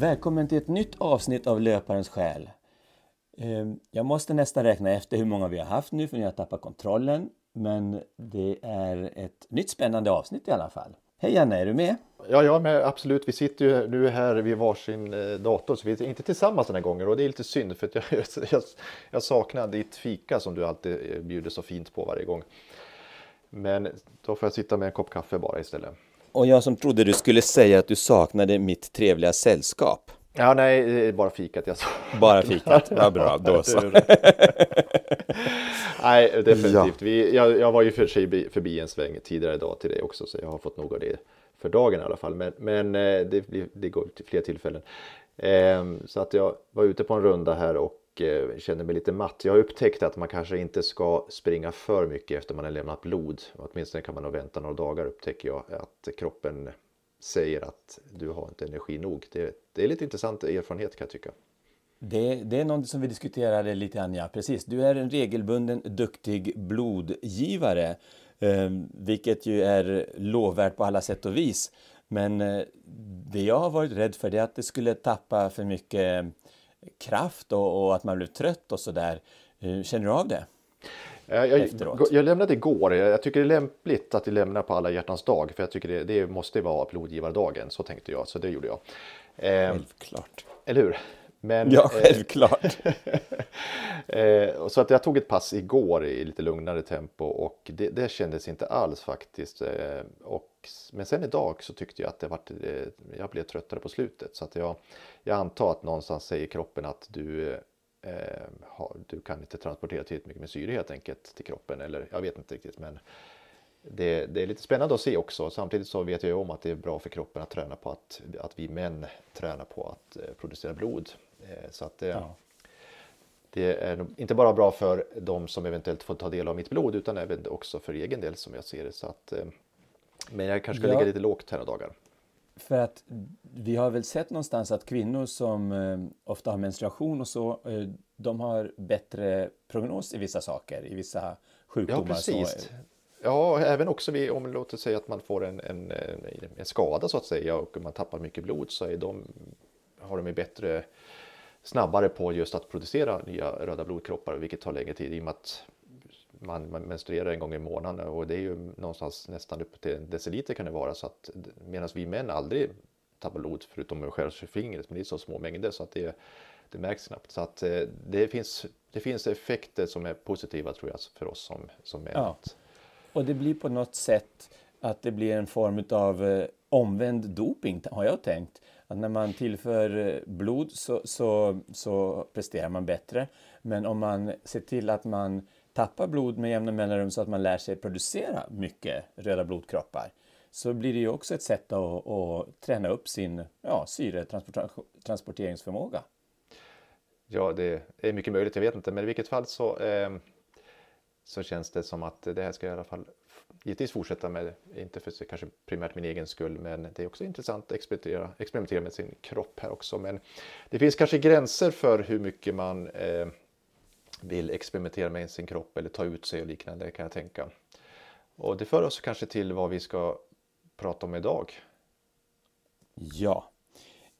Välkommen till ett nytt avsnitt av Löparens själ. Ehm, jag måste nästan räkna efter hur många vi har haft nu för ni har tappat kontrollen. Men det är ett nytt spännande avsnitt i alla fall. Hej Janne, är du med? Ja, jag är med, absolut. Vi sitter ju nu här vid varsin eh, dator så vi är inte tillsammans den här gången och det är lite synd för att jag, jag, jag saknar ditt fika som du alltid eh, bjuder så fint på varje gång. Men då får jag sitta med en kopp kaffe bara istället. Och jag som trodde du skulle säga att du saknade mitt trevliga sällskap. Ja, nej, det är bara fikat jag sa. Bara fikat, vad bra, då så. nej, definitivt. Vi, jag, jag var ju för sig bi- förbi en sväng tidigare idag till dig också så jag har fått nog av det för dagen i alla fall. Men, men eh, det, det går till fler tillfällen. Ehm, Så att jag var ute på en runda här och eh, känner mig lite matt. Jag har upptäckt att man kanske inte ska springa för mycket efter man har lämnat blod. Åtminstone kan man nog vänta några dagar upptäcker jag att kroppen säger att du har inte energi nog. Det, det är lite intressant erfarenhet kan jag tycka. Det, det är något som vi diskuterade lite grann, ja precis. Du är en regelbunden duktig blodgivare, eh, vilket ju är lovvärt på alla sätt och vis. Men eh, det jag har varit rädd för det är att det skulle tappa för mycket kraft och, och att man blev trött och sådär. Eh, känner du av det? Jag, jag, jag lämnade igår. Jag, jag tycker det är lämpligt att vi lämnar på alla hjärtans dag. För jag tycker det, det måste vara blodgivardagen. Så tänkte jag. Så det gjorde jag. Eh, Självklart. eller hur? Men, Ja, eh, självklart. Eh, så att jag tog ett pass igår i lite lugnare tempo och det, det kändes inte alls faktiskt. Eh, och, men sen idag så tyckte jag att det vart, eh, jag blev tröttare på slutet. Så att jag, jag antar att någonstans säger kroppen att du, har, du kan inte transportera tillräckligt mycket med syre helt enkelt till kroppen. Eller jag vet inte riktigt men det, det är lite spännande att se också. Samtidigt så vet jag om att det är bra för kroppen att träna på att, att vi män tränar på att producera blod. Eh, så att det, Ja. det är inte bara bra för de som eventuellt får ta del av mitt blod utan även också för egen del som jag ser det. Så att, eh, men jag kanske ska Ja. ligga lite lågt här några dagar. För att vi har väl sett någonstans att kvinnor som eh, ofta har menstruation och så, eh, de har bättre prognos i vissa saker, i vissa Ja, sjukdomar. precis. Så, Ja, även också vid, om låt oss säga att man får en, en, en skada så att säga och man tappar mycket blod så är de, har de ju bättre snabbare på just att producera nya röda blodkroppar vilket tar längre tid i och med att man, man menstruerar en gång i månaden och det är ju någonstans nästan upp till en deciliter kan det vara så att medan vi män aldrig tappar blod förutom med skär fingret men det är så små mängder så att det, det märks knappt så att eh, det finns, det finns effekter som är positiva tror jag för oss som, som män. Ja. Och det blir på något sätt att det blir en form av eh, omvänd doping, har jag tänkt. Att när man tillför eh, blod så, så, så presterar man bättre. Men om man ser till att man tappar blod med jämna mellanrum så att man lär sig producera mycket röda blodkroppar så blir det ju också ett sätt att, att träna upp sin ja, syretransporteringsförmåga. Ja, det är mycket möjligt, jag vet inte, men i vilket fall så, eh, så känns det som att det här ska jag i alla fall givetvis fortsätta med, inte för kanske primärt min egen skull, men det är också intressant att experimentera, experimentera med sin kropp här också. Men det finns kanske gränser för hur mycket man eh, vill experimentera med sin kropp eller ta ut sig och liknande kan jag tänka. Och det för oss kanske till vad vi ska prata om idag. Ja,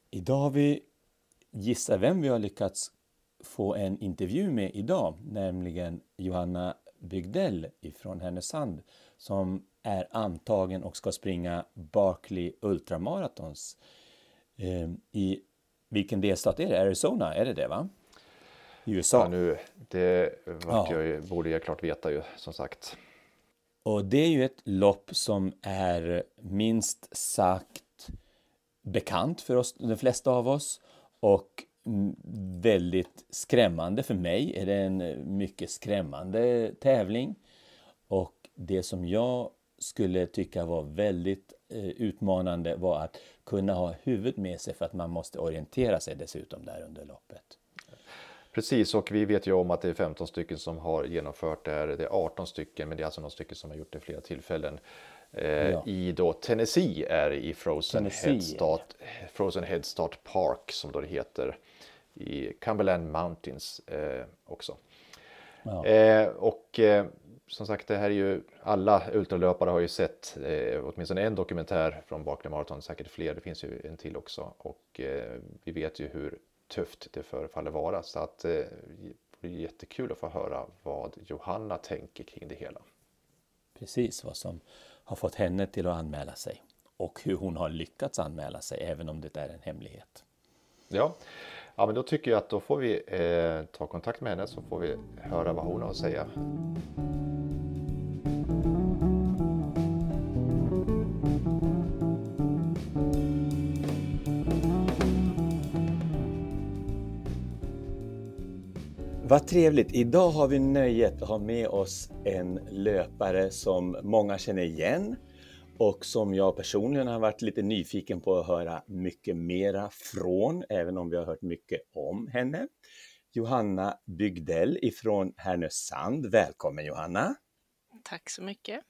idag har vi gissa vem vi har lyckats få en intervju med idag, nämligen Johanna Bygdell ifrån Härnösand som är antagen och ska springa Barkley Ultramarathons eh, i vilken delstat är det? Arizona, är det det va? I USA. Ja, nu, det Ja. jag, borde jag klart veta ju som sagt. Och det är ju ett lopp som är minst sagt bekant för oss, de flesta av oss och väldigt skrämmande. För mig är det en mycket skrämmande tävling. Och det som jag skulle tycka var väldigt eh, utmanande var att kunna ha huvudet med sig för att man måste orientera sig dessutom där under loppet. Precis, och vi vet ju om att det är 15 stycken som har genomfört det här. Det är 18 stycken, men det är alltså några stycken som har gjort det flera tillfällen. Eh, Ja. I då Tennessee är i Frozen Tennessee är Head, det. Start, Frozen Head Start Park som då det heter. I Cumberland Mountains eh, också. Ja. Eh, och eh, som sagt, det här är ju alla ultralöpare har ju sett eh, åtminstone en dokumentär från Barkley Marathon, säkert fler, det finns ju en till också. Och eh, vi vet ju hur tufft det förefaller vara. Så att eh, det blir jättekul att få höra vad Johanna tänker kring det hela. Precis vad som har fått henne till att anmäla sig och hur hon har lyckats anmäla sig även om det är en hemlighet. Ja, ja men då tycker jag att då får vi eh, ta kontakt med henne så får vi höra vad hon har att säga. Vad trevligt! Idag har vi nöjet att ha med oss en löpare som många känner igen och som jag personligen har varit lite nyfiken på att höra mycket mera från, även om vi har hört mycket om henne. Johanna Bygdell ifrån Härnösand. Välkommen Johanna! Tack så mycket!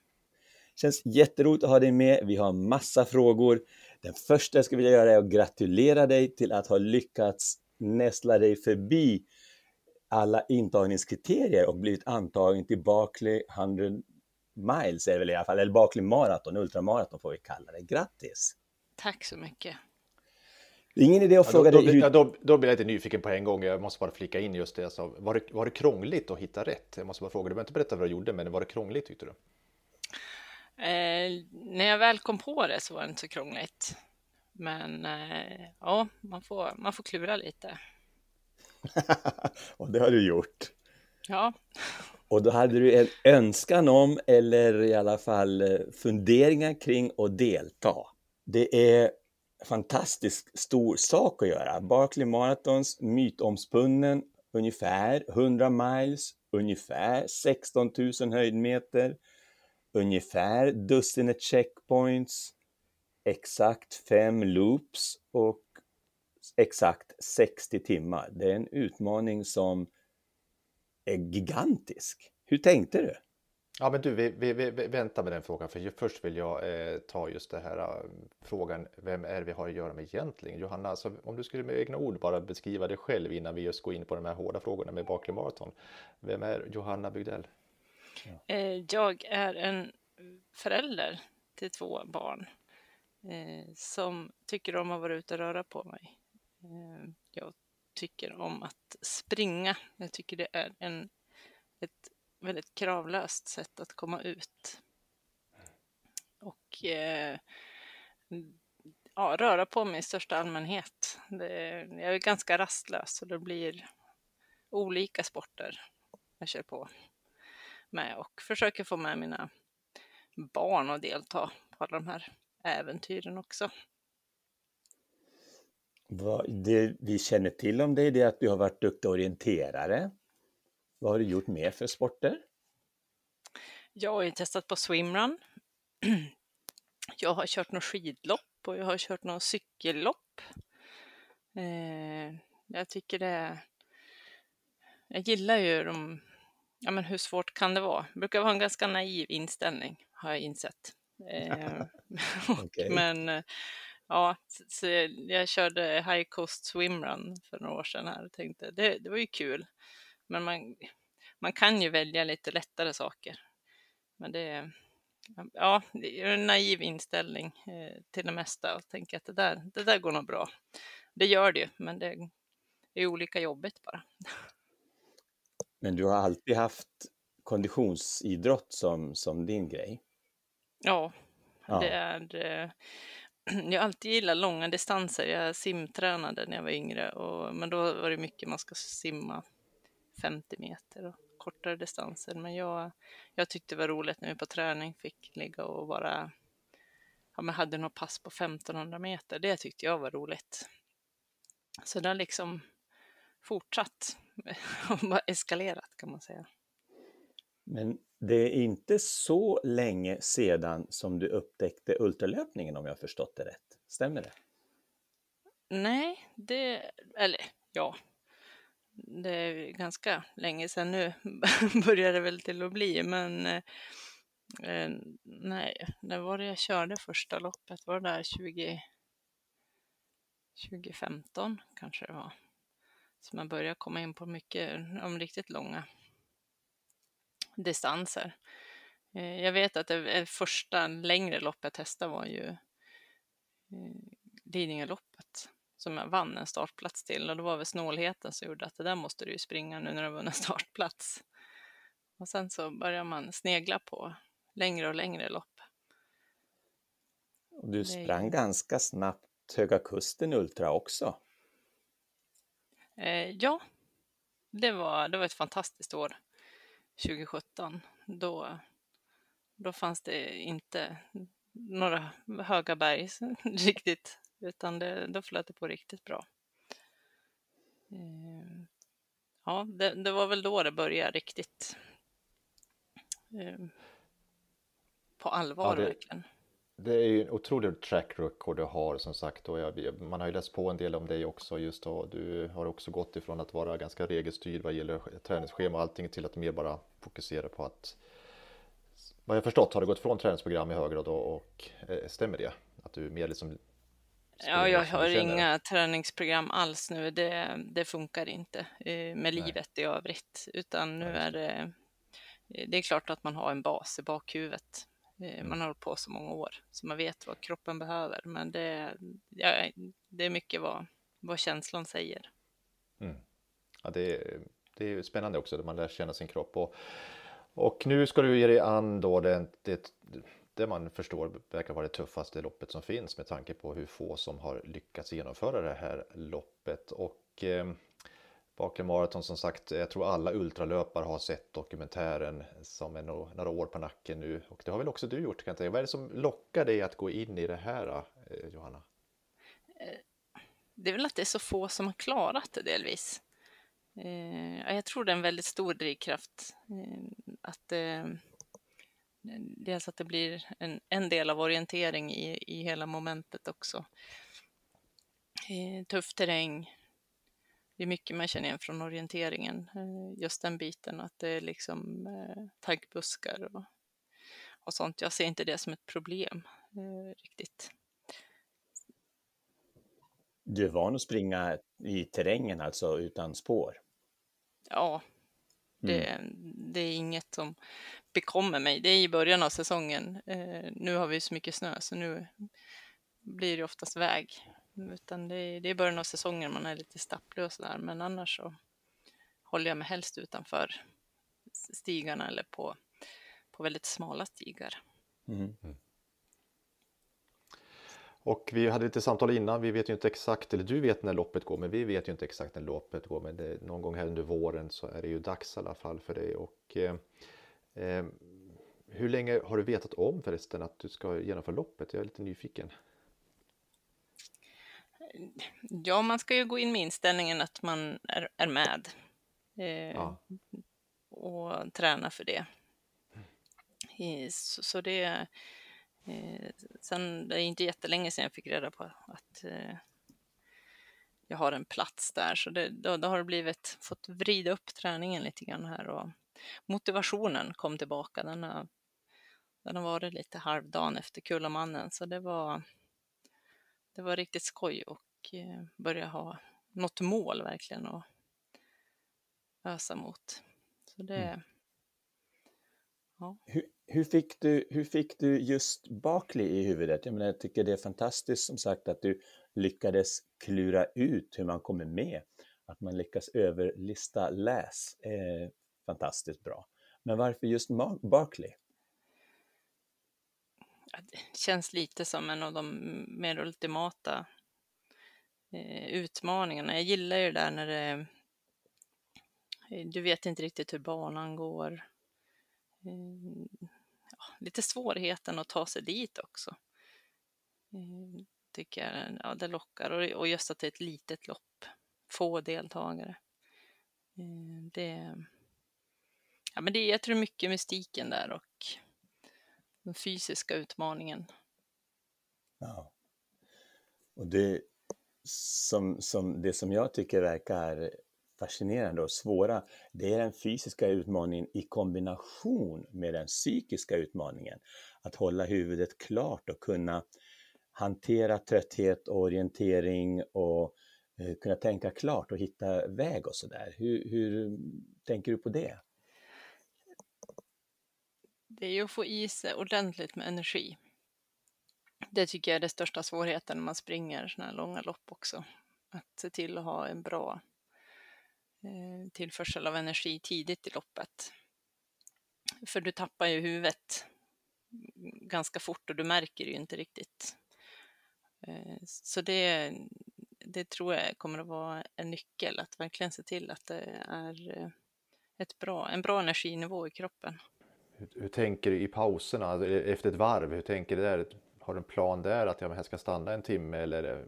Känns jätteroligt att ha dig med. Vi har massa frågor. Den första jag skulle vilja göra är att gratulera dig till att ha lyckats nästla dig förbi alla intagningskriterier och blivit antagen till Barkley 100 miles är det väl i alla fall, eller Barkley Marathon, ultramaraton får vi kalla det. Grattis! Tack så mycket! Det är ingen idé att Ja, fråga då, dig då, hur... ja, då, då blir jag lite nyfiken på en gång. Jag måste bara flika in just det. Alltså, var, det var det krångligt att hitta rätt? Jag måste bara fråga. Du behöver inte berätta vad du gjorde, men var det krångligt tyckte du? Eh, när jag väl kom på det så var det inte så krångligt. Men eh, ja, man får, man får klura lite. och det har du gjort. Ja, och då hade du en önskan om, eller i alla fall eh, funderingar kring att delta. Det är fantastiskt stor sak att göra. Barkley Marathons mytomspunnen ungefär 100 miles, ungefär 16 000 höjdmeter, ungefär dussinet checkpoints, exakt fem loops och exakt 60 timmar. Det är en utmaning som är gigantisk. Hur tänkte du? Ja, men du, vi, vi, vi väntar med den frågan. För först vill jag eh, ta just det här eh, frågan. Vem är det vi har att göra med egentligen? Johanna, alltså, om du skulle med egna ord bara beskriva dig själv innan vi just går in på de här hårda frågorna med Barkley Marathon. Vem är Johanna Bygdell? eh, jag är en förälder till två barn eh, som tycker om att vara ute och röra på mig. Eh, jag tycker om att springa. Jag tycker det är en, ett väldigt kravlöst sätt att komma ut. Och eh, ja, röra på mig i största allmänhet. Det, jag är ganska rastlös så det blir olika sporter jag kör på med och försöker få med mina barn att delta på alla de här äventyren också. Det vi känner till om dig det är att du har varit duktig orienterare. Vad har du gjort mer för sporter? Jag har ju testat på swimrun. Jag har kört något skidlopp och jag har kört något cykellopp. Eh, jag tycker det... Jag gillar ju de... Ja, men hur svårt kan det vara? Det brukar vara en ganska naiv inställning, har jag insett. Eh, Okej. Men eh, ja, så- så jag körde High Coast Swimrun för några år sedan här och tänkte det, det var ju kul. Men man, man kan ju välja lite lättare saker. Men det är, ja, det är en naiv inställning eh, till det mesta och tänka att det där, det där går nog bra. Det gör det ju, men det är olika jobbigt bara. Men du har alltid haft konditionsidrott som, som din grej? Ja, Ja. det är... Jag har alltid gillat långa distanser. Jag simtränade när jag var yngre, och, men då var det mycket man ska simma 50 meter och kortare distanser. Men jag, jag tyckte det var roligt när vi på träning fick ligga och bara... Ja, men hade något pass på 1500 meter. Det tyckte jag var roligt. Så det har liksom fortsatt och bara eskalerat kan man säga. Men det är inte så länge sedan som du upptäckte ultralöpningen om jag förstått det rätt. Stämmer det? Nej, det, eller ja, det är ganska länge sedan nu börjar det väl till att bli, men eh, eh, nej, när var det jag körde första loppet? Var det där 20, 2015 kanske det var? Så man börjar komma in på mycket, om riktigt långa distanser. Eh, jag vet att det första längre lopp jag testade var ju Lidingöloppet som jag vann en startplats till och det var väl snålheten som gjorde att det där måste du ju springa nu när du har vunnit startplats. Och sen så börjar man snegla på längre och längre lopp. Och du sprang det... ganska snabbt Höga Kusten Ultra också. Eh, ja, det var, det var ett fantastiskt år, 2017. Då, då fanns det inte några höga berg riktigt, utan det, då flöt det på riktigt bra. Eh, ja, det, det, var väl då det började riktigt eh, på allvar ja, det, verkligen. Det är ju en otrolig track record du har som sagt och jag, man har ju läst på en del om dig också just då. Du har också gått ifrån att vara ganska regelstyrd vad gäller träningsschema och allting till att mer bara fokusera på att vad jag förstått har du gått från träningsprogram i hög grad och, och eh, stämmer det? Att du mer liksom Ja, jag har inga träningsprogram alls nu. Det, det funkar inte eh, med livet Nej. i övrigt, utan nu är det. Det är klart att man har en bas i bakhuvudet. Eh, mm. Man har hållit på så många år så man vet vad kroppen behöver. Men det, ja, det är mycket vad, vad känslan säger. Mm. Ja, det, är, det är spännande också när man lär känna sin kropp. Och, och nu ska du ge dig an då det, det, det man förstår verkar vara det tuffaste loppet som finns med tanke på hur få som har lyckats genomföra det här loppet. Och eh, Bakre Marathon som sagt, jag tror alla ultralöpare har sett dokumentären som är några år på nacken nu och det har väl också du gjort kan jag säga. Vad är det som lockar dig att gå in i det här eh, Johanna? Eh, det är väl att det är så få som har klarat det delvis. Eh, jag tror det är en väldigt stor drivkraft eh, att eh, dels att det blir en, en del av orientering i, i hela momentet också. Eh, tuff terräng, det är mycket man känner igen från orienteringen, eh, just den biten att det är liksom eh, taggbuskar och, och sånt. Jag ser inte det som ett problem eh, riktigt. Du är van att springa i terrängen, alltså utan spår? Ja, det, mm. det, är inget som bekommer mig. Det är i början av säsongen. Eh, nu har vi så mycket snö så nu blir det oftast väg. Utan det är, det är början av säsongen man är lite stapplig och sådär. Men annars så håller jag mig helst utanför stigarna eller på, på väldigt smala stigar. Mm. Och vi hade lite samtal innan, vi vet ju inte exakt, eller du vet när loppet går, men vi vet ju inte exakt när loppet går. Men det, någon gång här under våren så är det ju dags i alla fall för dig. Och, eh, eh, hur länge har du vetat om förresten att du ska genomföra loppet? Jag är lite nyfiken. Ja, man ska ju gå in med inställningen att man är, är med eh, ja. och träna för det. Så, så det eh, sen det är inte jättelänge sedan jag fick reda på att eh, jag har en plats där, så det, då, då, har det blivit fått vrida upp träningen lite grann här och motivationen kom tillbaka. Den har, den har varit lite halvdan efter Kullamannen, så det var det var riktigt skoj och eh, börja ha något mål verkligen att ösa mot. Så det, mm. ja. hur, hur, fick du, hur fick du just Barkley i huvudet? Jag, menar, jag tycker det är fantastiskt som sagt att du lyckades klura ut hur man kommer med. Att man lyckas överlista läs är fantastiskt bra. Men varför just Barkley? det känns lite som en av de mer ultimata eh, utmaningarna. Jag gillar ju det där när det eh, du vet inte riktigt hur banan går. Eh, Lite svårigheten att ta sig dit också. Eh, tycker jag ja, det lockar och, och just att det är ett litet lopp, få deltagare. Eh, det, ja, men det, jag tror mycket mystiken där och den fysiska utmaningen. Ja. Och det som, som, det som jag tycker verkar fascinerande och svåra, det är den fysiska utmaningen i kombination med den psykiska utmaningen. Att hålla huvudet klart och kunna hantera trötthet och orientering och eh, kunna tänka klart och hitta väg och sådär. Hur, hur tänker du på det? det är ju att få i sig ordentligt med energi. Det tycker jag är den största svårigheten när man springer sådana här långa lopp också. Att se till att ha en bra Eh, tillförsel av energi tidigt i loppet. För du tappar ju huvudet ganska fort och du märker ju inte riktigt. Eh, så det, det tror jag kommer att vara en nyckel, att verkligen se till att det är eh, ett bra, en bra energinivå i kroppen. Hur, hur tänker du i pauserna alltså, e, efter ett varv? Hur tänker du där? Har du en plan där att jag ska stanna en timme eller,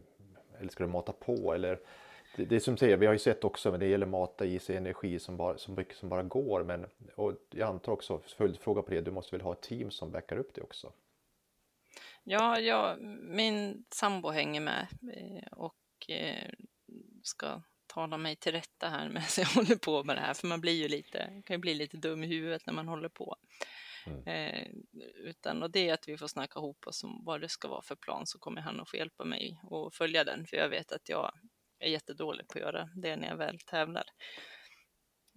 eller ska du mata på? Eller, det, det är som säger, vi har ju sett också, men det gäller mata i sig energi som bara, som som bara går. Men och jag antar också, följdfråga på det, du måste väl ha ett team som backar upp det också? Ja, ja min sambo hänger med eh, och eh, ska tala mig till rätta här medan jag håller på med det här, för man blir ju lite, kan ju bli lite dum i huvudet när man håller på. Mm. Eh, utan, och det är att vi får snacka ihop oss om vad det ska vara för plan, så kommer han att få hjälpa mig att följa den, för jag vet att jag är jättedålig på att göra det när jag väl tävlar.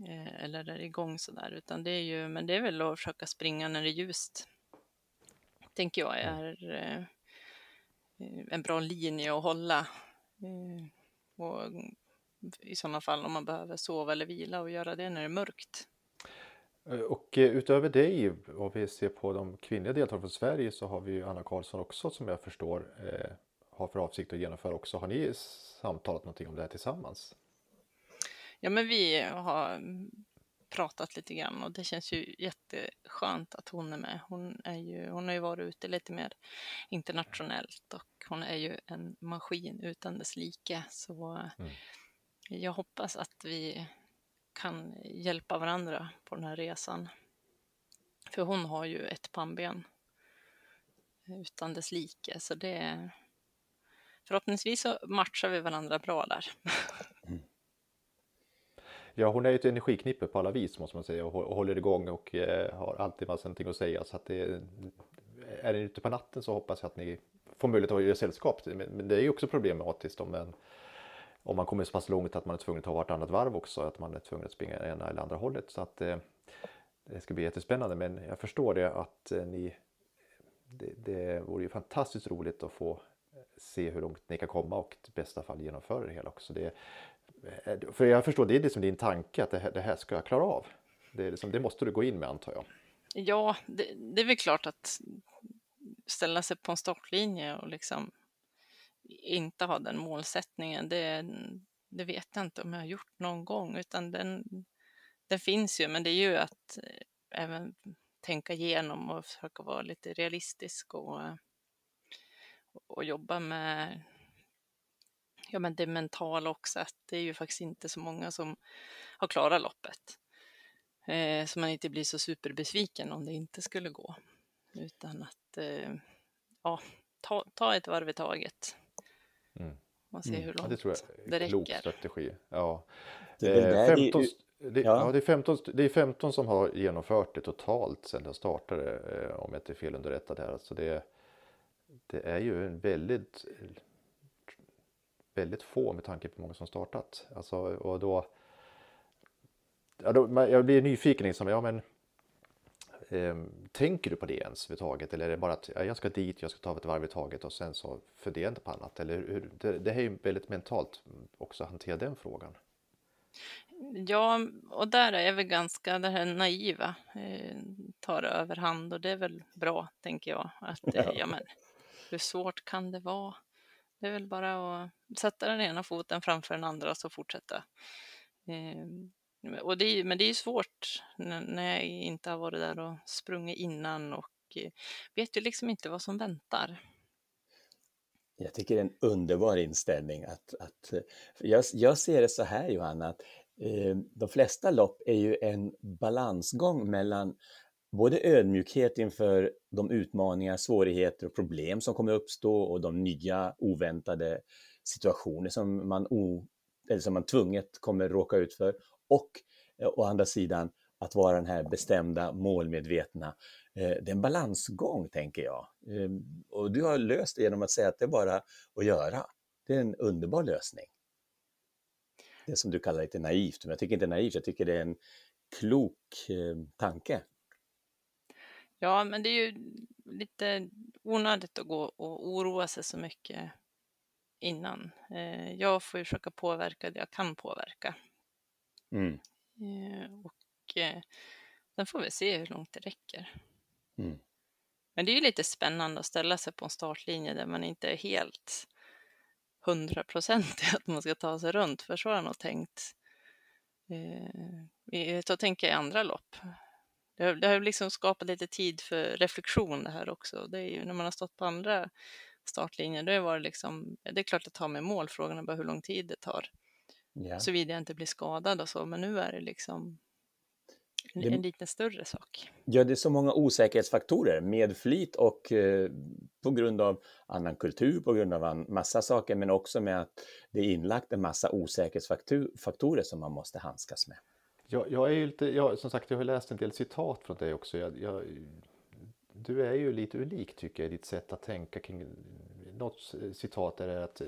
Eh, eller är igång sådär, utan det är ju, men det är väl att försöka springa när det är ljust. Tänker jag mm. är eh, en bra linje att hålla. Eh, och i sådana fall om man behöver sova eller vila och göra det när det är mörkt. Och utöver dig, om vi ser på de kvinnliga deltagarna från Sverige så har vi Anna Karlsson också som jag förstår har för avsikt att genomföra också. Har ni samtalat någonting om det här tillsammans? Ja, men vi har pratat lite grann och det känns ju jätteskönt att hon är med. Hon, är ju, hon har ju varit ute lite mer internationellt och hon är ju en maskin utan dess like. Så mm. jag hoppas att vi kan hjälpa varandra på den här resan. För hon har ju ett pannben utan dess like, så det förhoppningsvis så matchar vi varandra bra där. Mm. Ja, hon är ju ett energiknippe på alla vis måste man säga och håller igång och eh, har alltid massa någonting att säga. Så att det, är ni ute på natten så hoppas jag att ni får möjlighet att göra sällskap. Men det är ju också problematiskt om en om man kommer så pass långt att man är tvungen att ta vartannat varv också, att man är tvungen att springa ena eller andra hållet. Så att eh, det ska bli jättespännande. Men jag förstår det att eh, ni, det, det vore ju fantastiskt roligt att få se hur långt ni kan komma och i bästa fall genomföra det hela också. Det, eh, för jag förstår, det är liksom din tanke att det här, det här ska jag klara av. Det, liksom, det måste du gå in med antar jag. Ja, det, det är väl klart att ställa sig på en startlinje och liksom inte ha den målsättningen, det, det vet jag inte om jag har gjort någon gång, utan den, den finns ju, men det är ju att eh, även tänka igenom och försöka vara lite realistisk och, eh, och jobba med ja, men det mentala också, att det är ju faktiskt inte så många som har klarat loppet. Eh, så man inte blir så superbesviken om det inte skulle gå. Utan att eh, ja, ta, ta ett varv i taget. Mm. Och se mm. hur långt ja, det, tror jag är det klok räcker. strategi. Ja. Det är, 15, det, ja. ja. det, är 15, det är 15 som har genomfört det totalt sedan det startade, eh, om jag inte är fel underrättad här. Alltså det, det är ju väldigt, väldigt få med tanke på hur många som startat. Alltså, och då, ja, då, jag blir nyfiken, liksom, ja, men Ehm, tänker du på det ens överhuvudtaget? Eller är det bara att ja, jag ska dit, jag ska ta ett varv i taget och sen så funderar jag inte på annat? Eller hur, det, det är ju väldigt mentalt också att hantera den frågan. Ja, och där är vi ganska, det här naiva eh, tar överhand och det är väl bra, tänker jag. Att, eh, ja. men, hur svårt kan det vara? Det är väl bara att sätta den ena foten framför den andra och så fortsätta. Ehm, och det är, men det är svårt när jag inte har varit där och sprungit innan och eh, vet ju liksom inte vad som väntar. Jag tycker det är en underbar inställning. Att, att, eh, jag, jag ser det så här Johanna, att eh, de flesta lopp är ju en balansgång mellan både ödmjukhet inför de utmaningar, svårigheter och problem som kommer uppstå och de nya oväntade situationer som man, o, eller som man tvunget kommer råka ut för och eh, å andra sidan att vara den här bestämda, målmedvetna. Eh, det är en balansgång, tänker jag. Ehm, och du har löst det genom att säga att det är bara att göra. Det är en underbar lösning. Det som du kallar lite naivt, men jag tycker inte naivt, jag tycker det är en klok eh, tanke. Ja, men det är ju lite onödigt att gå och oroa sig så mycket innan. Eh, jag får ju försöka påverka det jag kan påverka. Mm. Eh, och eh, sen får vi se hur långt det räcker. Mm. Men det är ju lite spännande att ställa sig på en startlinje där man inte är helt hundraprocentig att man ska ta sig runt, för så har jag nog tänkt. Så tänker jag i andra lopp. Det har, det har liksom skapat lite tid för reflektion det här också. Det är ju när man har stått på andra startlinjer, då var det liksom, det är klart att ta med mål, frågan är bara hur lång tid det tar. Ja. Såvida jag inte blir skadad och så, men nu är det liksom en, Det- en lite större sak. Ja, det är så många osäkerhetsfaktorer med flit och eh, på grund av annan kultur, på grund av en massa saker, men också med att det är inlagt en massa osäkerhetsfaktorer som man måste handskas med. Jag, jag är ju lite, jag, som sagt jag har läst en del citat från dig också. Jag, jag, du är ju lite unik tycker jag i ditt sätt att tänka kring något citat är det att eh,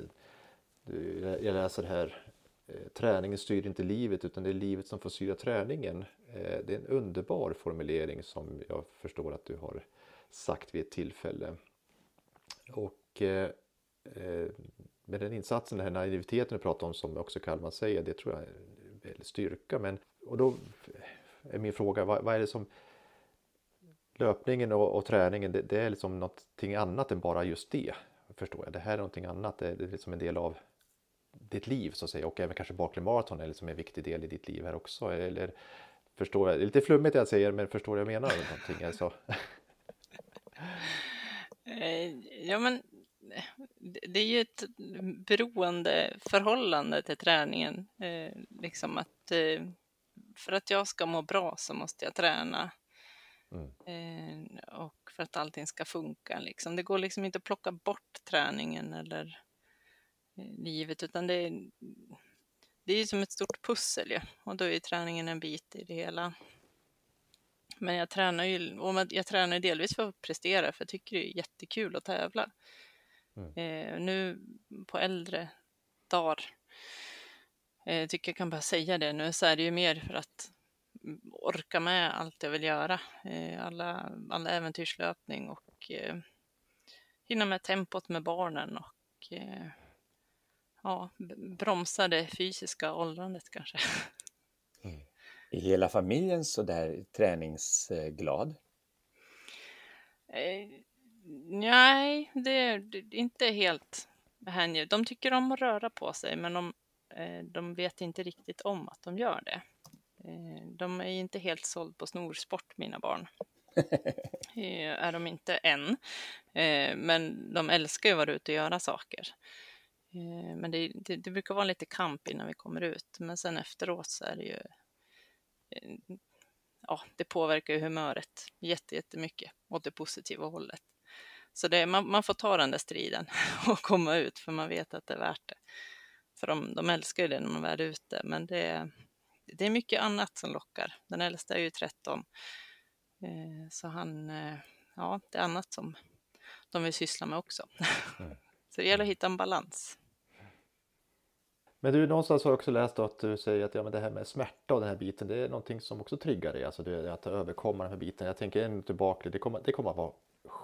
jag läser här eh, Träningen styr inte livet utan det är livet som får styra träningen. Eh, det är en underbar formulering som jag förstår att du har sagt vid ett tillfälle. Och med den insatsen, den här naiviteten du pratar om som också Kalman säger, det tror jag är en styrka. Men, och då är min fråga, vad, vad är det som löpningen och, och träningen, det, det är liksom någonting annat än bara just det. Förstår jag. Det här är någonting annat, det är, det är liksom en del av ditt liv så att säga och även kanske Barkley Marathon är liksom en viktig del i ditt liv här också. Eller förstår jag, det är lite flummigt det jag säger men förstår du jag menar? Någonting, alltså. Eh, ja, men det är ju ett beroende förhållande till träningen. Eh, liksom att eh, för att jag ska må bra så måste jag träna. Mm. Eh, och för att allting ska funka. Liksom. Det går liksom inte att plocka bort träningen eller eh, livet, utan det är, det är som ett stort pussel. Ja. Och då är träningen en bit i det hela. Men jag tränar ju och jag tränar delvis för att prestera, för jag tycker det är jättekul att tävla. Mm. Eh, nu på äldre dagar, eh, tycker jag kan bara säga det nu, så är det ju mer för att mm, orka med allt jag vill göra. Eh, alla, alla äventyrslöpning och eh, hinna med tempot med barnen och eh, ja, bromsa det fysiska åldrandet kanske. Är hela familjen så där träningsglad? Eh, nej, det är inte helt hängivet. De tycker om att röra på sig, men de, de vet inte riktigt om att de gör det. Eh, de är inte helt såld på snorsport, mina barn. Eh, är de inte än. Eh, men de älskar ju att vara ute och göra saker. Eh, men det, det, det brukar vara lite kamp innan vi kommer ut. Men sen efteråt så är det ju eh, ja, det påverkar ju humöret jätte, jättemycket åt det positiva hållet. Så det, man, man får ta den där striden och komma ut för man vet att det är värt det. För de, de älskar ju det när man väl är ute, men det, det är mycket annat som lockar. Den äldsta är ju 13, eh, så han, eh, ja, det är annat som de vill syssla med också. Så det gäller att hitta en balans. Men du, någonstans har jag också läst att du säger att ja, men det här med smärta och den här biten, det är någonting som också triggar dig. Alltså det, att överkomma den här biten. Jag tänker tillbaka, det kommer, det kommer att vara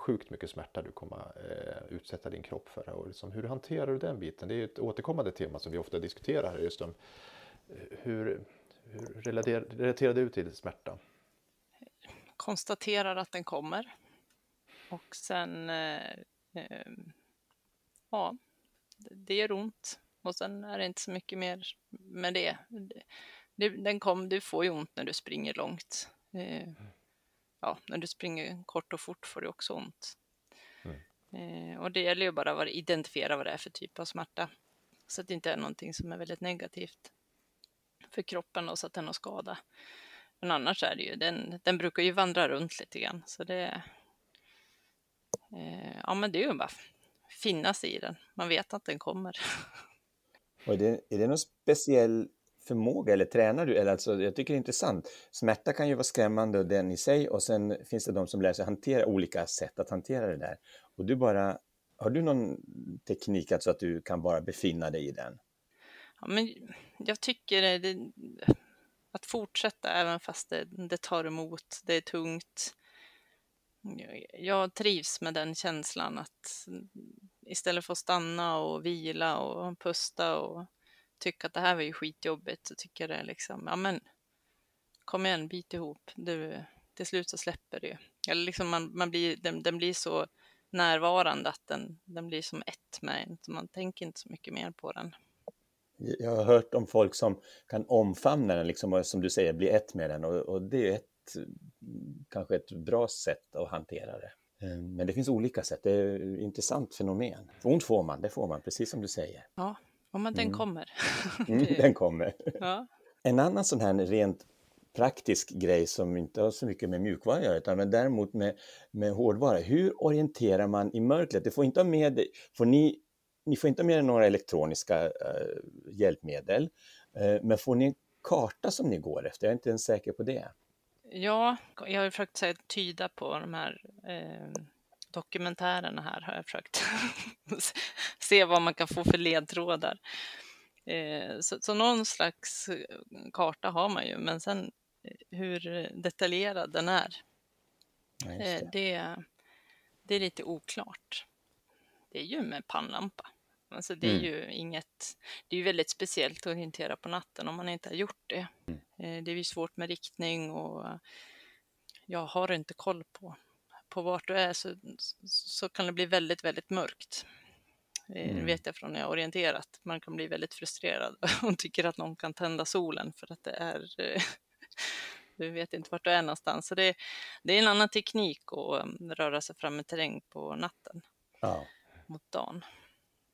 sjukt mycket smärta du kommer eh, utsätta din kropp för. Och liksom, hur hanterar du den biten? Det är ett återkommande tema som vi ofta diskuterar här just om eh, hur, hur relaterar, relaterar du till smärta? konstaterar att den kommer. Och sen, eh, eh, ja, det- gör ont. Och sen är det inte så mycket mer med det. Det- det. Den kom, du får ju ont när du springer långt. Eh, ja, när du springer kort och fort får du också ont. Eh, och det gäller ju bara att identifiera vad det är för typ av smärta. Så att det inte är någonting som är väldigt negativt för kroppen och så att den har skada. Men annars är det ju, den, den brukar ju vandra runt lite grann. Så det, eh, ja men det är ju bara finnas i den. Man vet att den kommer. Och är, det, är det någon speciell förmåga eller tränar du? Eller alltså, jag tycker det är intressant. Smärta kan ju vara skrämmande och den i sig och sen finns det de som lär sig hantera olika sätt att hantera det där. Och du bara, har du någon teknik alltså att du kan bara befinna dig i den? Ja, men jag tycker det, att fortsätta även fast det, det tar emot, det är tungt. jag trivs med den känslan att istället för att stanna och vila och pusta och tycka att det här var ju skitjobbigt så tycker jag det är liksom, ja men kom igen, bit ihop, du, till slut så släpper det ju. Eller liksom man, man blir, den, den blir så närvarande att den, den blir som ett med en, så man tänker inte så mycket mer på den. Jag har hört om folk som kan omfamna den, liksom, och som du säger, bli ett med den och, och det är ett, kanske ett bra sätt att hantera det. Eh, men det finns olika sätt, det är ett intressant fenomen. Ont får man, det får man, precis som du säger. Ja, men den mm. kommer. Mm, den kommer. Ja. En annan sån här rent praktisk grej som inte har så mycket med mjukvara att göra, utan men däremot med, med hårdvara. Hur orienterar man i mörkret? Det får inte ha med, får ni, ni får inte ha med några elektroniska uh, hjälpmedel, uh, men får ni en karta som ni går efter? Jag är inte ens säker på det. Ja, jag har försökt här, tyda på de här eh, dokumentärerna här, har jag försökt se vad man kan få för ledtrådar. Eh, så, så någon slags karta har man ju, men sen hur detaljerad den är. Ja, det. Eh, det. Det, är lite oklart. Det är ju med pannlampa. Alltså det är mm. ju inget, det är väldigt speciellt att orientera på natten om man inte har gjort det. Mm. Eh, det är ju svårt med riktning och jag har inte koll på, på vart du är så, så kan det bli väldigt, väldigt mörkt. Eh, mm. Det vet jag från när jag orienterat. Man kan bli väldigt frustrerad och tycker att någon kan tända solen för att det är du vet inte vart du är någonstans. Så det, det är en annan teknik att um, röra sig fram i terräng på natten ja. mot dagen.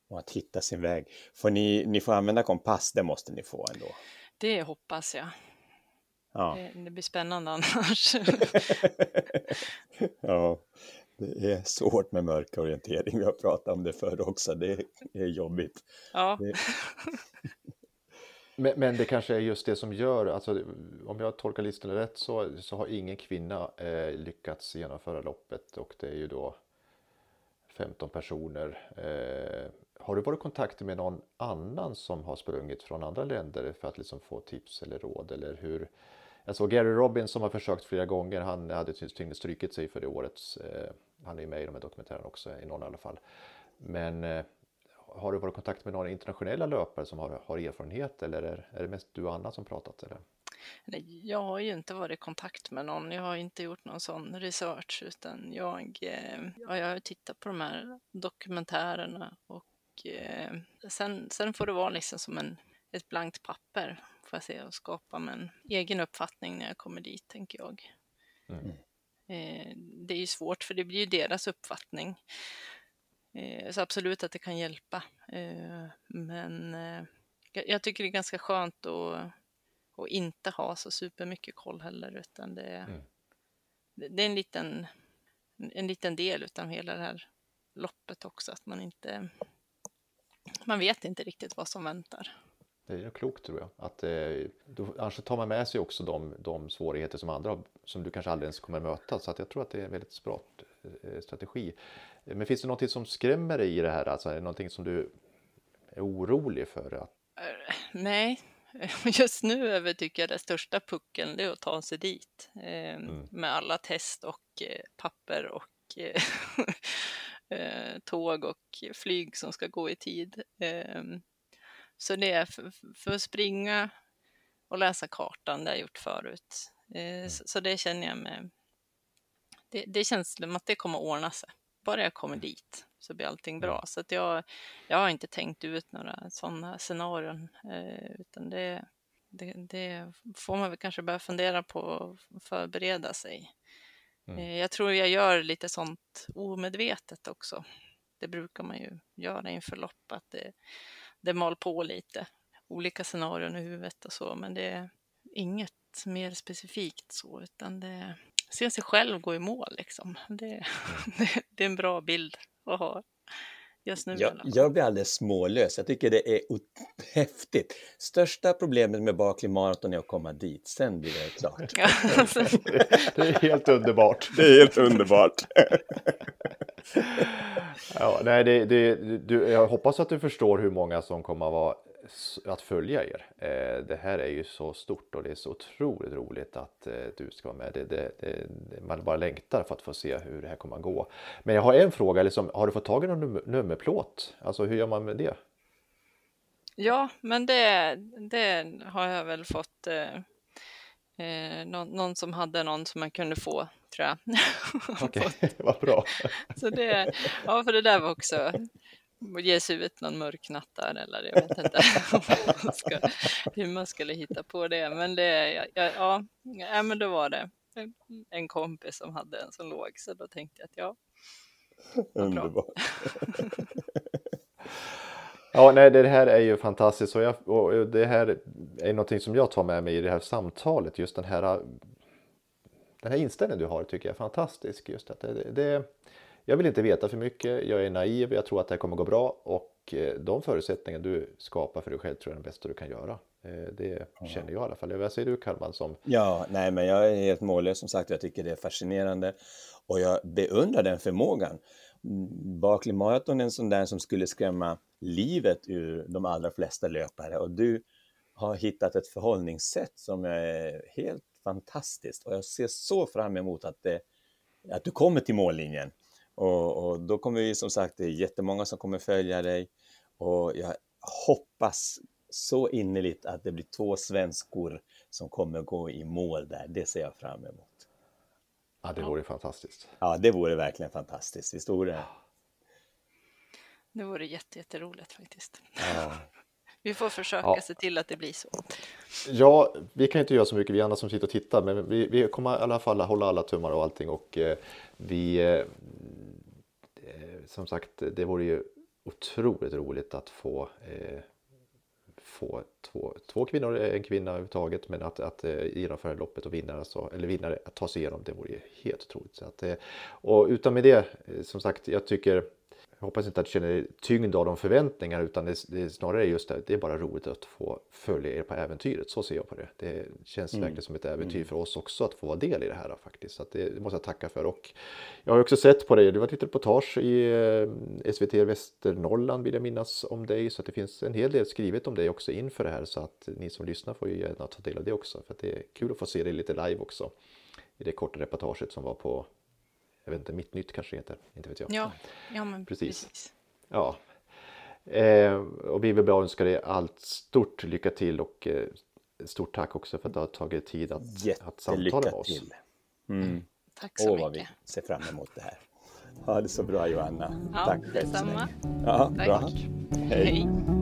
Och att hitta sin väg. Får ni, ni får använda kompass, det måste ni få ändå. Det hoppas jag. Ja. Det, det blir spännande annars. ja, det är svårt med mörkorientering. Vi har pratat om det förr också. Det är jobbigt. Ja. Det... Men, men, det kanske är just det som gör, alltså, om jag tolkar listorna rätt så, så har ingen kvinna eh, lyckats genomföra loppet och det är ju då 15 personer. Eh, har du varit i kontakt med någon annan som har sprungit från andra länder för att liksom få tips eller råd eller hur? Jag såg Gary Robbins som har försökt flera gånger. Han hade tydligen strykit sig för det årets. Eh, han är med i de här dokumentärerna också, i någon i alla fall. Men eh, har du varit i kontakt med några internationella löpare som har, har erfarenhet eller är, är det mest du och Anna som pratat? Eller? Jag har ju inte varit i kontakt med någon. Jag har inte gjort någon sån research utan jag, eh, ja, jag har tittat på de här dokumentärerna och eh, sen, sen får det vara liksom som en, ett blankt papper får jag se och skapa med en egen uppfattning när jag kommer dit, tänker jag. Mm. Eh, det är ju svårt för det blir ju deras uppfattning. Eh, så absolut att det kan hjälpa. Eh, men jag tycker det är ganska skönt att, att inte ha så supermycket koll heller, utan det, mm. det är en liten, en liten del av hela det här loppet också, att man inte man vet inte riktigt vad som väntar. Det är klokt tror jag. Att, eh, då, annars tar man med sig också de, de svårigheter som andra som du kanske aldrig ens kommer möta. Så att jag tror att det är en väldigt smart eh, strategi. Men finns det någonting som skrämmer dig i det här? Alltså, är det någonting som du är orolig för? Att... Eh, nej, just nu över tycker jag det största pucken är att ta sig dit eh, mm. med alla test och papper och tåg och flyg som ska gå i tid. Så det är för, för, att springa och läsa kartan, det har jag gjort förut. Eh, mm. så, så, det känner jag med. Det, det känns som att det kommer att ordna sig bara jag kommer dit så blir allting bra. Mm. Så att jag, jag har inte tänkt ut några sådana scenarion, eh, utan det, det, det, får man väl kanske börja fundera på och förbereda sig. Mm. Eh, jag tror jag gör lite sånt omedvetet också. Det brukar man ju göra inför lopp, att det, det mal på lite. Olika scenarion i huvudet och så, men det är inget mer specifikt så, utan det, se sig själv gå i mål liksom. Det, mm. det, det är en bra bild att ha just nu. Jag, jag blir alldeles smålös. Jag tycker det är häftigt. Största problemet med Barkley Marathon är att komma dit. Sen blir det klart. det är helt underbart. Det är helt underbart. ja, nej, det, det, du, jag hoppas att du förstår hur många som kommer att vara att följa er. Eh, det här är ju så stort och det är så otroligt roligt att eh, du ska vara med. Det, det, det, man bara längtar för att få se hur det här kommer att gå. Men jag har en fråga, liksom, har du fått tag i någon nummerplåt? Alltså hur gör man med det? Ja, men det, det har jag väl fått. Eh, eh, någon, någon, som hade någon som man kunde få, tror jag. Okej, okay, vad bra. Så det, ja, för det där var också ge sig ut någon mörk natt där eller jag vet inte man ska, hur man skulle hitta på det. Men det, ja, ja, ja, men då var det en kompis som hade en som låg så då tänkte jag att ja, Underbart. Ja, nej, det här är ju fantastiskt och, jag, och det här är någonting som jag tar med mig i det här samtalet. Just den här, den här inställningen du har tycker jag är fantastisk. Just att det, det, jag vill inte veta för mycket, jag är naiv, jag tror att det här kommer gå bra och eh, de förutsättningar du skapar för dig själv tror jag är det bästa du kan göra. Eh, det känner jag i alla fall. Vad säger du Kalman? Som... Ja, nej men jag är helt mållös som sagt. Jag tycker det är fascinerande och jag beundrar den förmågan. Barkley Marathon är en sån där som skulle skrämma livet ur de allra flesta löpare och du har hittat ett förhållningssätt som är helt fantastiskt och jag ser så fram emot att, det, att du kommer till mållinjen. Och, och då kommer vi som sagt, det är jättemånga som kommer följa dig och jag hoppas så innerligt att det blir två svenskor som kommer gå i mål där. Det ser jag fram emot. Ja, det vore ja. fantastiskt. Ja, det vore verkligen fantastiskt. Visst vore det? Det vore jätteroligt faktiskt. Ja. Vi får försöka ja. se till att det blir så. Ja, vi kan inte göra så mycket, vi andra som sitter och tittar, men vi, vi kommer i alla fall hålla alla tummar och allting och eh, vi eh, eh som sagt, det vore ju otroligt roligt att få eh, få två, två kvinnor, en kvinna överhuvudtaget, men att, att uh, genomföra loppet och vinna, alltså, eller vinnare, att ta sig igenom, det vore ju helt otroligt. Så att, uh, och utan med det, som sagt, jag tycker jag hoppas inte att du känner tyngd av de förväntningar utan det, det är snarare just det, det är bara roligt att få följa er på äventyret. Så ser jag på det. Det känns mm. verkligen som ett äventyr mm. för oss också att få vara del i det här faktiskt. Så det måste jag tacka för. Och jag har också sett på dig, det var ett litet reportage i eh, SVT Västernorrland vill jag minnas om dig. Så det finns en hel del skrivet om dig också inför det här så att ni som lyssnar får ju gärna ta del av det också. För det är kul att få se dig lite live också. I det korta reportaget som var på jag vet inte, Mitt Nytt kanske heter, inte vet jag. Ja, ja men precis. precis. Ja. Eh, och vi vill bara önska dig allt stort lycka till och eh, stort tack också för att du har tagit tid att, att samtala med oss. Till. Mm. mm. Tack så Åh, mycket. vad vi ser fram emot det här. Ha det så bra Johanna. Ja, tack själv detsamma. Ja, tack. Bra. Hej. Hej.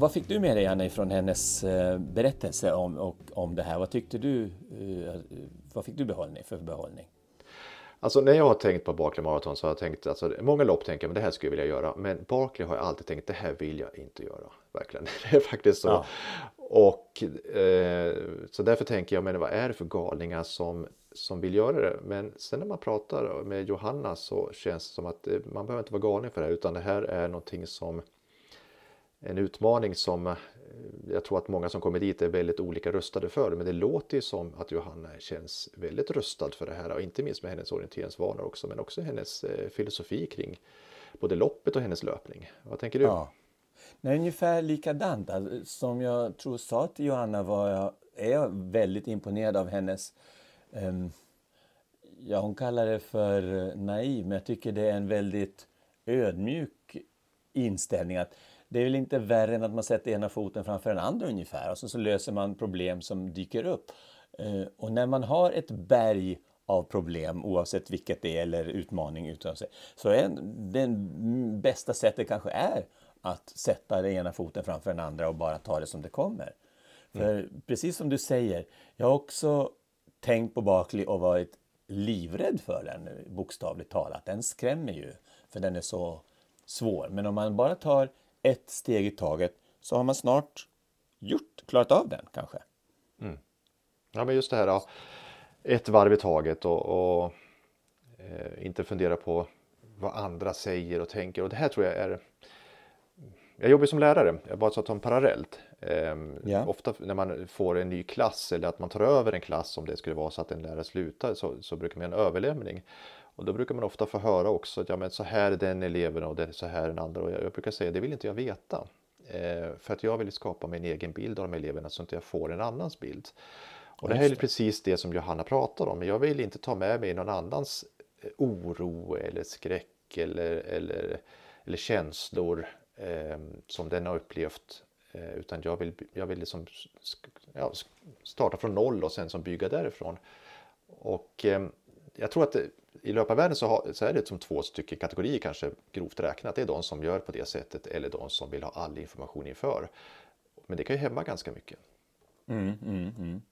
Vad, fick du med dig Anna ifrån hennes eh, berättelse om, och, om det här? Vad tyckte du? Eh, vad fick du behållning, för behållning? Alltså när jag har tänkt på Barkley Marathon så har jag tänkt, alltså många lopp tänker jag, men det här skulle jag vilja göra. Men Barkley har jag alltid tänkt, det här vill jag inte göra. Verkligen, det är faktiskt så. Ja. Och eh, så därför tänker jag, men vad är det för galningar som, som vill göra det? Men sen när man pratar med Johanna så känns det som att man behöver inte vara galning för det här, utan det här är någonting som en utmaning som eh, jag tror att många som kommer dit är väldigt olika rustade för. Men det låter ju som att Johanna känns väldigt rustad för det här och inte minst med hennes orienteringsvanor också men också hennes eh, filosofi kring både loppet och hennes löpning. Vad tänker du? Ja. Nej, ungefär likadant. Alltså, som jag tror sa till Johanna var jag, är jag väldigt imponerad av hennes um, Ja, hon kallar det för naiv, men jag tycker det är en väldigt ödmjuk inställning. att det är väl inte värre än att man sätter ena foten framför den andra ungefär och så, så löser man problem som dyker upp. Eh, och när man har ett berg av problem oavsett vilket det är eller utmaning utav sig så är det bästa sättet kanske är att sätta den ena foten framför den andra och bara ta det som det kommer. Mm. För precis som du säger, jag har också tänkt på Barkley och varit livrädd för den bokstavligt talat. Den skrämmer ju för den är så svår. Men om man bara tar ett steg i taget så har man snart gjort, klarat av den kanske. Mm. Ja men just det här då, ett varv i taget och, och eh, inte fundera på vad andra säger och tänker och det här tror jag är jag jobbar som lärare, jag bara så att en parallellt. Ehm, Ja. Ofta när man får en ny klass eller att man tar över en klass om det skulle vara så att en lärare slutar så, så brukar man göra en överlämning. Och då brukar man ofta få höra också att ja, men så här är den eleven och det är så här är den andra. Och jag, jag brukar säga det vill inte jag veta. Eh, för att jag vill skapa min egen bild av de eleverna så att jag får en annans bild. Och det här är precis det som Johanna pratar om. Jag vill inte ta med mig någon annans eh, oro eller skräck eller, eller, eller känslor eh, som den har upplevt. Eh, utan jag vill, jag vill liksom ja, starta från noll och sen som bygga därifrån. Och eh, jag tror att det, i löparvärlden så, har, så är det som två stycken kategorier kanske grovt räknat. Det är de som gör på det sättet eller de som vill ha all information inför. Men det kan ju hämma ganska mycket. Mm, mm, mm.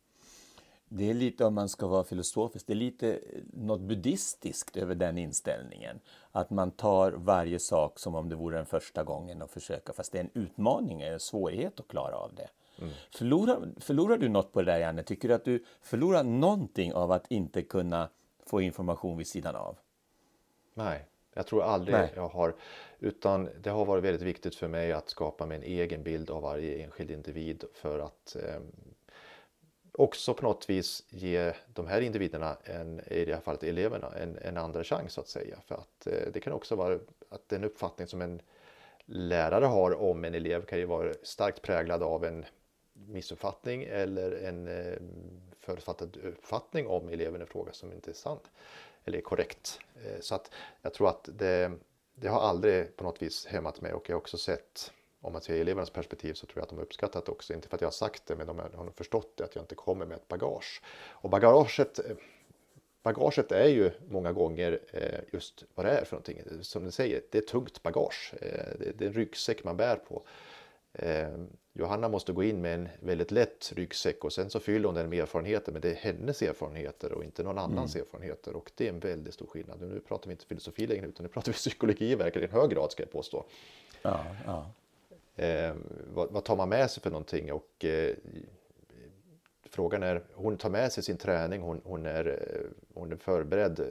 Det är lite, om man ska vara filosofisk, det är lite något buddhistiskt över den inställningen. Att man tar varje sak som om det vore den första gången och försöker, fast det är en utmaning, en svårighet att klara av det. Förlorar, förlorar du något på det där, Janne? Tycker du att du förlorar någonting av att inte kunna få information vid sidan av? Nej, jag tror aldrig Nej. jag har. Utan det har varit väldigt viktigt för mig att skapa mig en egen bild av varje enskild individ för att eh, också på något vis ge de här individerna, en, i det här fallet eleverna, en, en andra chans så att säga. För att eh, det kan också vara att den uppfattning som en lärare har om en elev kan ju vara starkt präglad av en missuppfattning eller en eh, förutfattad uppfattning om eleven i fråga som inte är sann eller är korrekt. Eh, så att jag tror att det, det har aldrig på något vis hämmat mig och jag har också sett om man ser elevernas perspektiv så tror jag att de har uppskattat det också. Inte för att jag har sagt det men de har, nog förstått det att jag inte kommer med ett bagage. Och bagaget eh, Bagaget är ju många gånger eh, just vad det är för någonting. Som ni säger, det är tungt bagage. Det är en ryggsäck man bär på. Eh, Johanna måste gå in med en väldigt lätt ryggsäck och sen så fyller hon den med erfarenheter. Men det är hennes erfarenheter och inte någon annans erfarenheter. Och det är en väldigt stor skillnad. Nu pratar vi inte filosofi längre utan nu pratar vi psykologi i verkligen hög grad ska jag påstå. Ja, ja. Eh, vad, vad tar man med sig för någonting? Och, eh, frågan är, hon tar med sig sin träning, hon, hon, är, eh, hon är förberedd eh,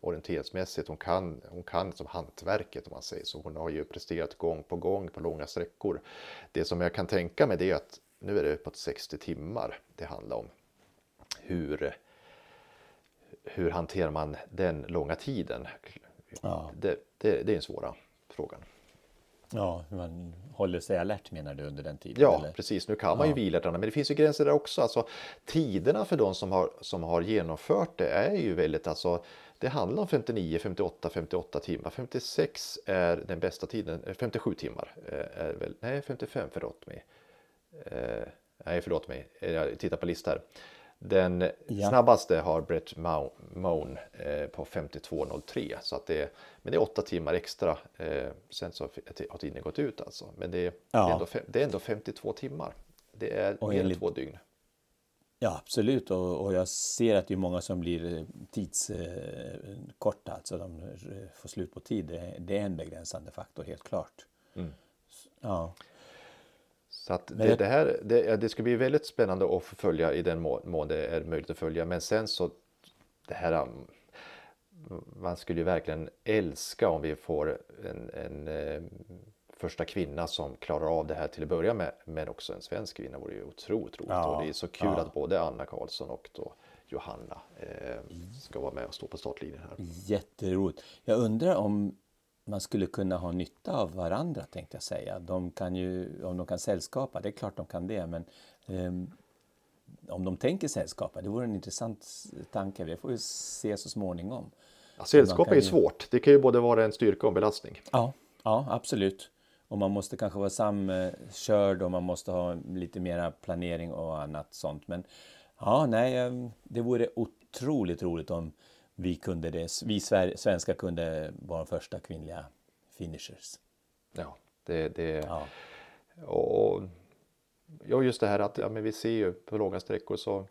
orienteringsmässigt, hon kan, hon kan som hantverket om man säger så. Hon har ju presterat gång på gång på långa sträckor. Det som jag kan tänka mig det är att nu är det uppåt 60 timmar det handlar om. Hur, hur hanterar man den långa tiden? Ja. Det, det, det är den svåra frågan. Ja, man håller sig alert menar du under den tiden? Ja, eller? precis. Nu kan man ju Ja. vila men det finns ju gränser där också. Alltså, tiderna för de som har, som har genomfört det är ju väldigt, alltså, det handlar om 59, 58, 58 timmar. 56 är den bästa tiden, eh, 57 timmar eh, är väl, nej 55 förlåt mig. Eh, nej förlåt mig, Eh, jag tittar på listan. Den Ja. snabbaste har Brett Mo- Moan eh, på 52.03 så att det är, men det är åtta timmar extra. Eh, sen så har tiden gått ut alltså. Men det, är- det, Ja. är, ändå, det är ändå 52 timmar. Det är Och mer än enligt- två dygn. Ja, absolut. Och, och jag ser att det är många som blir tidskorta, eh, korta, alltså de eh, får slut på tid. Det, det är en begränsande faktor, helt klart. Mm. Ja, Så att det, det här, det, det ska bli väldigt spännande att följa i den må- mån det är möjligt att följa. Men sen så, det här, um, man skulle ju verkligen älska om vi får en, en eh, första kvinna som klarar av det här till att börja med. Men också en svensk kvinna vore ju otroligt roligt. Ja, och det är så kul ja. att både Anna Karlsson och då Johanna eh, ska vara med och stå på startlinjen här. jätteroligt. Jag undrar om man skulle kunna ha nytta av varandra, tänkte jag säga. De kan ju, om de kan sällskapa, det är klart de kan det, men ehm, om de tänker sällskapa, det vore en intressant tanke. Det får vi se så småningom. Ja, sällskap är ju ju- svårt. Det kan ju både vara en styrka och en belastning. Ja, ja absolut. Och man måste kanske vara samkörd och man måste ha lite mera planering och annat sånt. Men ja, nej, eh, det vore otroligt roligt om vi kunde det. Vi svenskar kunde vara de första kvinnliga finishers. Ja, det, det, Ja, Och ja, just det här att ja, men vi ser ju på långa sträckor så,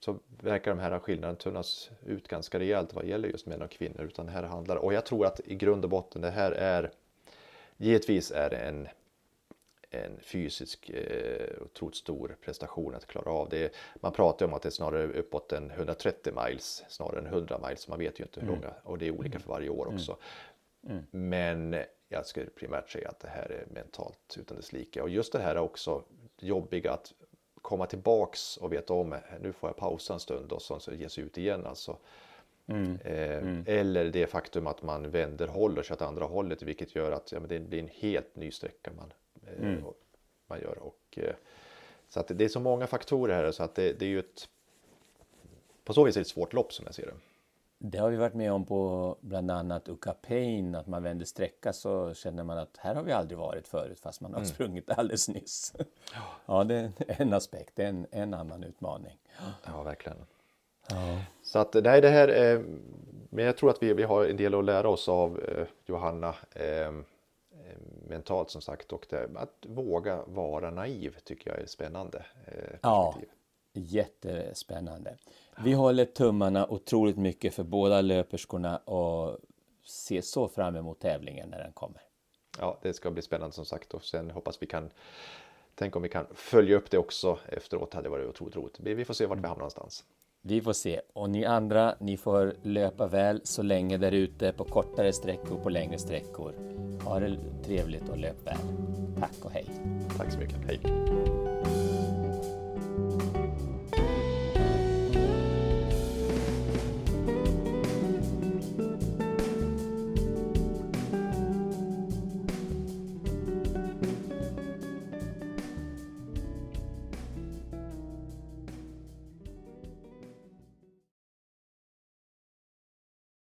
så verkar de här skillnaderna tunnas ut ganska rejält vad gäller just män och kvinnor. Utan här handlar, och jag tror att i grund och botten det här är givetvis är en, en fysisk eh, otroligt stor prestation att klara av det. Man pratar om att det är snarare uppåt än 130 miles snarare än 100 miles. Man vet ju inte hur långa och det är olika för varje år också. Men jag skulle primärt säga att det här är mentalt utan dess like. Och just det här också, jobbiga att komma tillbaks och veta om nu får jag pausa en stund och så, så ge sig ut igen alltså. Mm. Eh, mm. Eller det faktum att man vänder håller sig åt andra hållet vilket gör att ja, men det blir en helt ny sträcka man, mm. man gör. Och, eh, så att det är så många faktorer här så att det, det är ju ett på så vis är det ett svårt lopp som jag ser det. Det har vi varit med om på bland annat Uka Pain, att man vänder sträcka så känner man att här har vi aldrig varit förut fast man har mm. sprungit alldeles nyss. Ja, det är en aspekt, en, en annan utmaning. Ja, verkligen. Ja. Så att nej, det här är, men jag tror att vi, vi har en del att lära oss av eh, Johanna eh, mentalt som sagt och det, att våga vara naiv tycker jag är spännande. Eh, ja, jättespännande. Vi håller tummarna otroligt mycket för båda löperskorna och ser så fram emot tävlingen när den kommer. Ja, det ska bli spännande som sagt och sen hoppas vi kan Tänk om vi kan följa upp det också efteråt, hade varit otroligt roligt. Vi får se vart vi hamnar någonstans. Vi får se. Och ni andra, ni får löpa väl så länge där ute på kortare sträckor, på längre sträckor. Ha det trevligt och löp väl. Tack och hej. Tack så mycket. Hej.